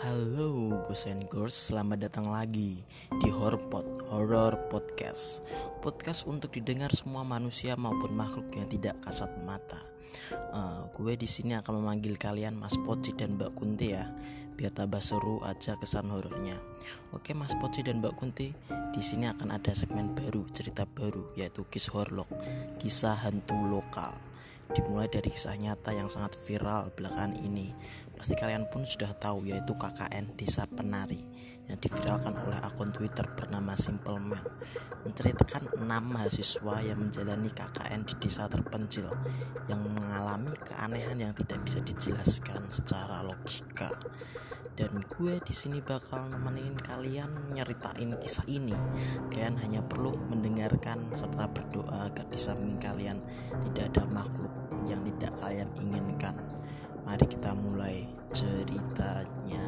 Boys and Girls, selamat datang lagi di Horpot Horror Podcast. Podcast untuk didengar semua manusia maupun makhluk yang tidak kasat mata. Uh, gue di sini akan memanggil kalian Mas Poci dan Mbak Kunti ya, biar tambah seru aja kesan horornya. Oke Mas Poci dan Mbak Kunti, di sini akan ada segmen baru, cerita baru yaitu Kiss Horlock, kisah hantu lokal dimulai dari kisah nyata yang sangat viral belakangan ini. Pasti kalian pun sudah tahu yaitu KKN Desa Penari yang diviralkan oleh akun Twitter bernama Simple Man menceritakan enam mahasiswa yang menjalani KKN di desa terpencil yang mengalami keanehan yang tidak bisa dijelaskan secara logika. Dan gue di sini bakal nemenin kalian nyeritain kisah ini. Kalian hanya perlu mendengarkan serta berdoa agar di samping kalian tidak ada makhluk inginkan. Mari kita mulai ceritanya.